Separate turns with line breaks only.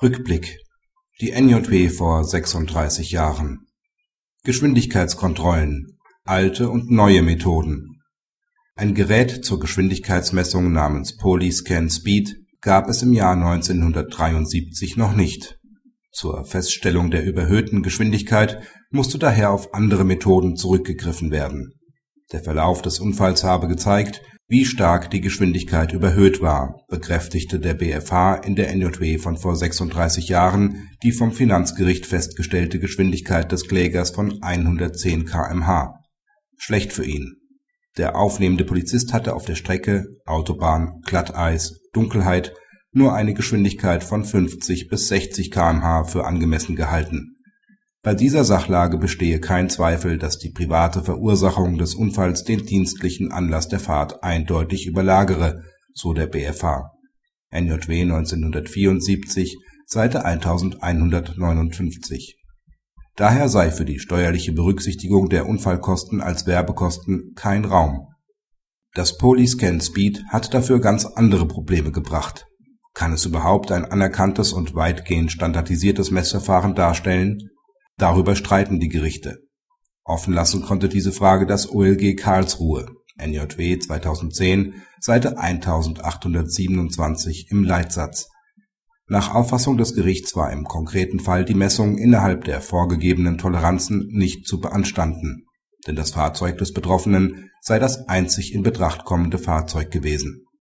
Rückblick Die NJW vor 36 Jahren Geschwindigkeitskontrollen alte und neue Methoden Ein Gerät zur Geschwindigkeitsmessung namens Polyscan Speed gab es im Jahr 1973 noch nicht. Zur Feststellung der überhöhten Geschwindigkeit musste daher auf andere Methoden zurückgegriffen werden. Der Verlauf des Unfalls habe gezeigt wie stark die Geschwindigkeit überhöht war, bekräftigte der BfH in der NJW von vor 36 Jahren die vom Finanzgericht festgestellte Geschwindigkeit des Klägers von 110 km/h. Schlecht für ihn. Der aufnehmende Polizist hatte auf der Strecke (Autobahn, Glatteis, Dunkelheit) nur eine Geschwindigkeit von 50 bis 60 km/h für angemessen gehalten bei dieser Sachlage bestehe kein Zweifel, dass die private Verursachung des Unfalls den dienstlichen Anlass der Fahrt eindeutig überlagere, so der BfH (NJW 1974, Seite 1159). Daher sei für die steuerliche Berücksichtigung der Unfallkosten als Werbekosten kein Raum. Das Polyscan Speed hat dafür ganz andere Probleme gebracht. Kann es überhaupt ein anerkanntes und weitgehend standardisiertes Messverfahren darstellen Darüber streiten die Gerichte. Offen lassen konnte diese Frage das OLG Karlsruhe (NJW 2010, Seite 1827) im Leitsatz. Nach Auffassung des Gerichts war im konkreten Fall die Messung innerhalb der vorgegebenen Toleranzen nicht zu beanstanden, denn das Fahrzeug des Betroffenen sei das einzig in Betracht kommende Fahrzeug gewesen